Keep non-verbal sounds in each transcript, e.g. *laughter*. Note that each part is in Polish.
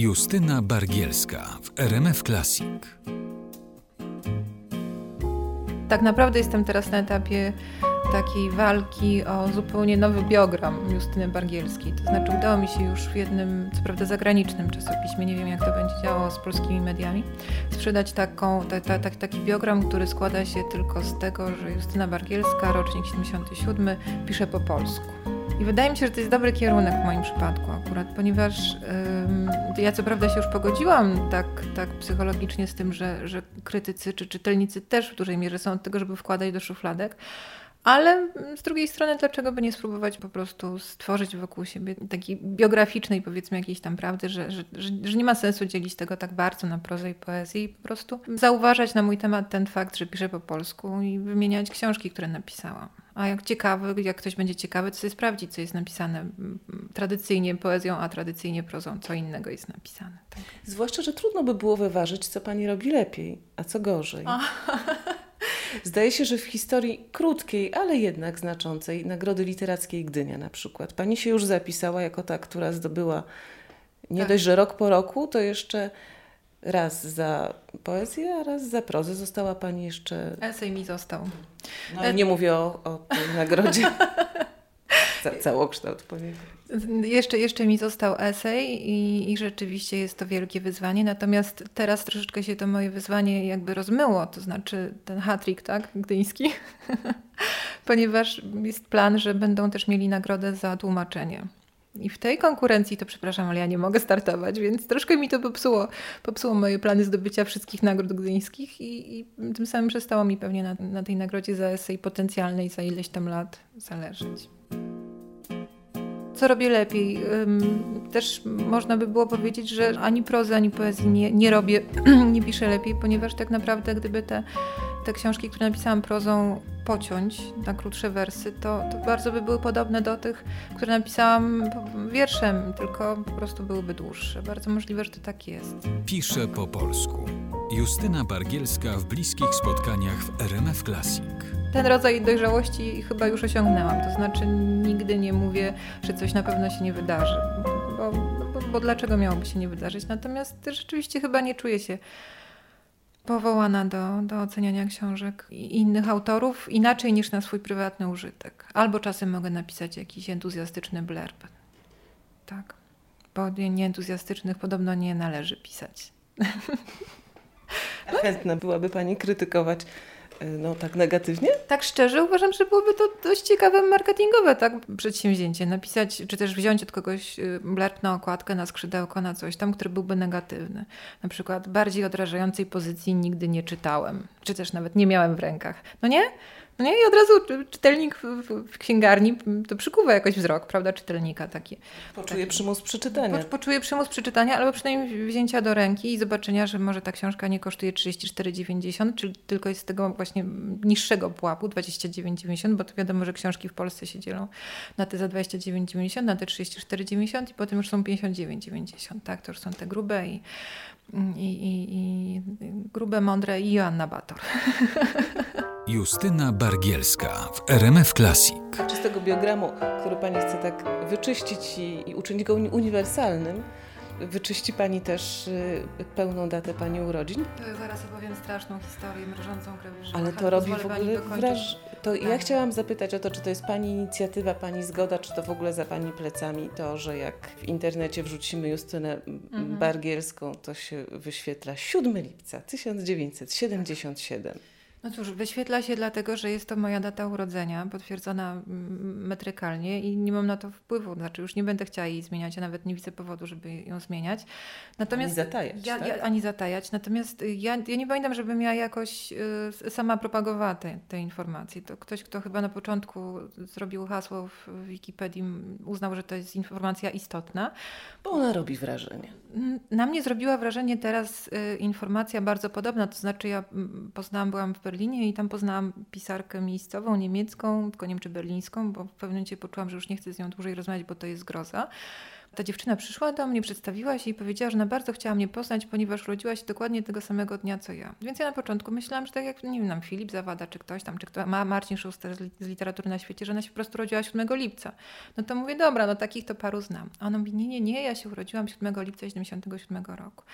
Justyna Bargielska w RMF Classic. Tak naprawdę jestem teraz na etapie takiej walki o zupełnie nowy biogram Justyny Bargielskiej. To znaczy udało mi się już w jednym, co prawda zagranicznym czasopiśmie, nie wiem jak to będzie działało z polskimi mediami, sprzedać taką, ta, ta, ta, taki biogram, który składa się tylko z tego, że Justyna Bargielska, rocznik 77, pisze po polsku. I wydaje mi się, że to jest dobry kierunek w moim przypadku akurat, ponieważ ym, ja co prawda się już pogodziłam tak, tak psychologicznie z tym, że, że krytycy czy czytelnicy też w dużej mierze są od tego, żeby wkładać do szufladek, ale z drugiej strony, dlaczego by nie spróbować po prostu stworzyć wokół siebie takiej biograficznej, powiedzmy, jakiejś tam prawdy, że, że, że, że, nie ma sensu dzielić tego tak bardzo na prozę i poezję i po prostu zauważać na mój temat ten fakt, że piszę po polsku i wymieniać książki, które napisałam. A jak ciekawy, jak ktoś będzie ciekawy, to sobie sprawdzić, co jest napisane tradycyjnie poezją, a tradycyjnie prozą, co innego jest napisane. Tak. Zwłaszcza, że trudno by było wyważyć, co pani robi lepiej, a co gorzej. *laughs* Zdaje się, że w historii krótkiej, ale jednak znaczącej Nagrody Literackiej Gdynia na przykład. Pani się już zapisała jako ta, która zdobyła nie tak. dość, że rok po roku, to jeszcze raz za poezję, a raz za prozę. Została Pani jeszcze... Esej mi został. No, nie mówię o, o tej nagrodzie. *laughs* Ca całokształt poniekąd. Jeszcze, jeszcze mi został esej i, i, rzeczywiście jest to wielkie wyzwanie, natomiast teraz troszeczkę się to moje wyzwanie jakby rozmyło, to znaczy ten hatrik, tak, gdyński, *laughs* ponieważ jest plan, że będą też mieli nagrodę za tłumaczenie. I w tej konkurencji to przepraszam, ale ja nie mogę startować, więc troszkę mi to popsuło, popsuło moje plany zdobycia wszystkich nagród gdyńskich i, i tym samym przestało mi pewnie na, na tej nagrodzie za esej potencjalnej za ileś tam lat zależeć co robię lepiej. Też można by było powiedzieć, że ani prozy, ani poezji nie, nie robię, *clears throat* nie piszę lepiej, ponieważ tak naprawdę gdyby te, te książki, które napisałam prozą, pociąć na krótsze wersy, to, to bardzo by były podobne do tych, które napisałam wierszem, tylko po prostu byłyby dłuższe. Bardzo możliwe, że to tak jest. Piszę po polsku. Justyna Bargielska w bliskich spotkaniach w RMF Classic ten rodzaj dojrzałości chyba już osiągnęłam. To znaczy nigdy nie mówię, że coś na pewno się nie wydarzy. Bo, bo, bo dlaczego miałoby się nie wydarzyć? Natomiast rzeczywiście chyba nie czuję się powołana do, do oceniania książek innych autorów inaczej niż na swój prywatny użytek. Albo czasem mogę napisać jakiś entuzjastyczny blurb. Tak. Bo nieentuzjastycznych podobno nie należy pisać. *laughs* Chętna byłaby Pani krytykować no tak negatywnie? Tak szczerze uważam, że byłoby to dość ciekawe marketingowe tak przedsięwzięcie. Napisać, czy też wziąć od kogoś y, blerp na okładkę, na skrzydełko, na coś tam, który byłby negatywny. Na przykład bardziej odrażającej pozycji nigdy nie czytałem, czy też nawet nie miałem w rękach. No nie? No nie, i od razu czytelnik w, księgarni to przykuwa jakoś wzrok, prawda, czytelnika taki. Poczuje taki, przymus przeczytania. Po, poczuje przymus przeczytania, albo przynajmniej wzięcia do ręki i zobaczenia, że może ta książka nie kosztuje 34,90, czy tylko jest z tego właśnie niższego pułapu, 29,90, bo to wiadomo, że książki w Polsce się dzielą na te za 29,90, na te 34,90 i potem już są 59,90, tak, to już są te grube i, i, i, i grube, mądre i Joanna Bator. *laughs* Justyna Bargielska w RMF Classic. Czy z tego biogramu, który Pani chce tak wyczyścić i, i uczynić go uniwersalnym, wyczyści Pani też y, pełną datę Pani urodzin? To zaraz opowiem straszną historię, mrożącą krew Ale to robi w ogóle wraż... To tak. ja chciałam zapytać o to, czy to jest Pani inicjatywa, Pani zgoda, czy to w ogóle za Pani plecami to, że jak w internecie wrzucimy Justynę mhm. Bargielską, to się wyświetla 7 lipca 1977. No cóż, wyświetla się dlatego, że jest to moja data urodzenia, potwierdzona metrykalnie i nie mam na to wpływu. Znaczy już nie będę chciała jej zmieniać, a nawet nie widzę powodu, żeby ją zmieniać. Natomiast ani zatajać, ja, tak? ja, ani zatajać. Natomiast ja, ja nie pamiętam, żebym ja jakoś y, sama propagowała te, te informacje. To ktoś, kto chyba na początku zrobił hasło w Wikipedii, uznał, że to jest informacja istotna. Bo ona robi wrażenie. Na mnie zrobiła wrażenie teraz y, informacja bardzo podobna, to znaczy ja poznałam, byłam w Berlinie i tam poznałam pisarkę miejscową, niemiecką, tylko nie wiem czy berlińską, bo w pewnym momencie poczułam, że już nie chcę z nią dłużej rozmawiać, bo to jest groza. Ta dziewczyna przyszła do mnie, przedstawiła się i powiedziała, że ona bardzo chciała mnie poznać, ponieważ urodziła się dokładnie tego samego dnia co ja. Więc ja na początku myślałam, że tak jak, nie wiem, nam Filip Zawada, czy ktoś tam, czy kto, ma Marcin Schuster z, li, z literatury na świecie, że ona się po prostu urodziła 7 lipca. No to mówię, dobra, no takich to paru znam. A ona mówi, nie, nie, nie, ja się urodziłam 7 lipca 77 roku.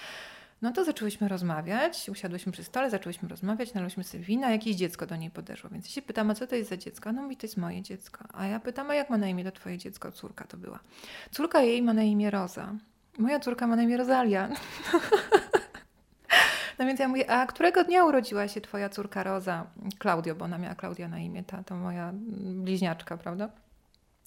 No to zaczęłyśmy rozmawiać, usiadłyśmy przy stole, zaczęłyśmy rozmawiać, nalłyśmy sobie wina, jakieś dziecko do niej podeszło. Więc ja się pytam, a co to jest za dziecko? No mówi, to jest moje dziecko. A ja pytam, a jak ma na imię to twoje dziecko? Córka to była. Córka jej ma na imię Roza. Moja córka ma na imię Rozalia. *laughs* No więc ja mówię, a którego dnia urodziła się twoja córka Roza? Klaudio, bo ona miała Klaudia na imię, ta to moja bliźniaczka, prawda?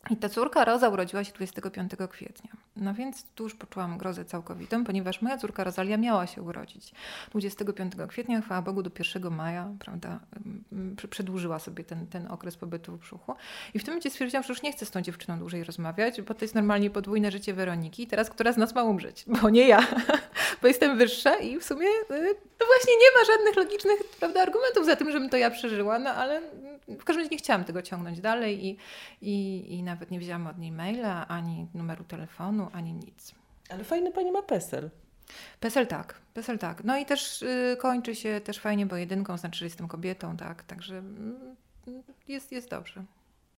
I ta córka Roza urodziła się 25 kwietnia. No więc tu już poczułam grozę całkowitą, ponieważ moja córka Rozalia miała się urodzić 25 kwietnia, chwała Bogu, do 1 maja, prawda, przedłużyła sobie ten, ten okres pobytu w brzuchu. I w tym momencie stwierdziłam, że już nie chcę z tą dziewczyną dłużej rozmawiać, bo to jest normalnie podwójne życie Weroniki. Teraz która z nas ma umrzeć? Bo nie ja, *laughs* bo jestem wyższa i w sumie y, no właśnie nie ma żadnych logicznych prawda, argumentów za tym, żebym to ja przeżyła, no ale w każdym razie nie chciałam tego ciągnąć dalej i, i, i nawet nie wzięłam od niej maila, ani numeru telefonu, ani nic. Ale fajny pani ma PESEL. PESEL tak, PESEL tak. No i też y, kończy się też fajnie, bo jedynką znaczy, że jestem kobietą, tak, także y, jest, jest dobrze.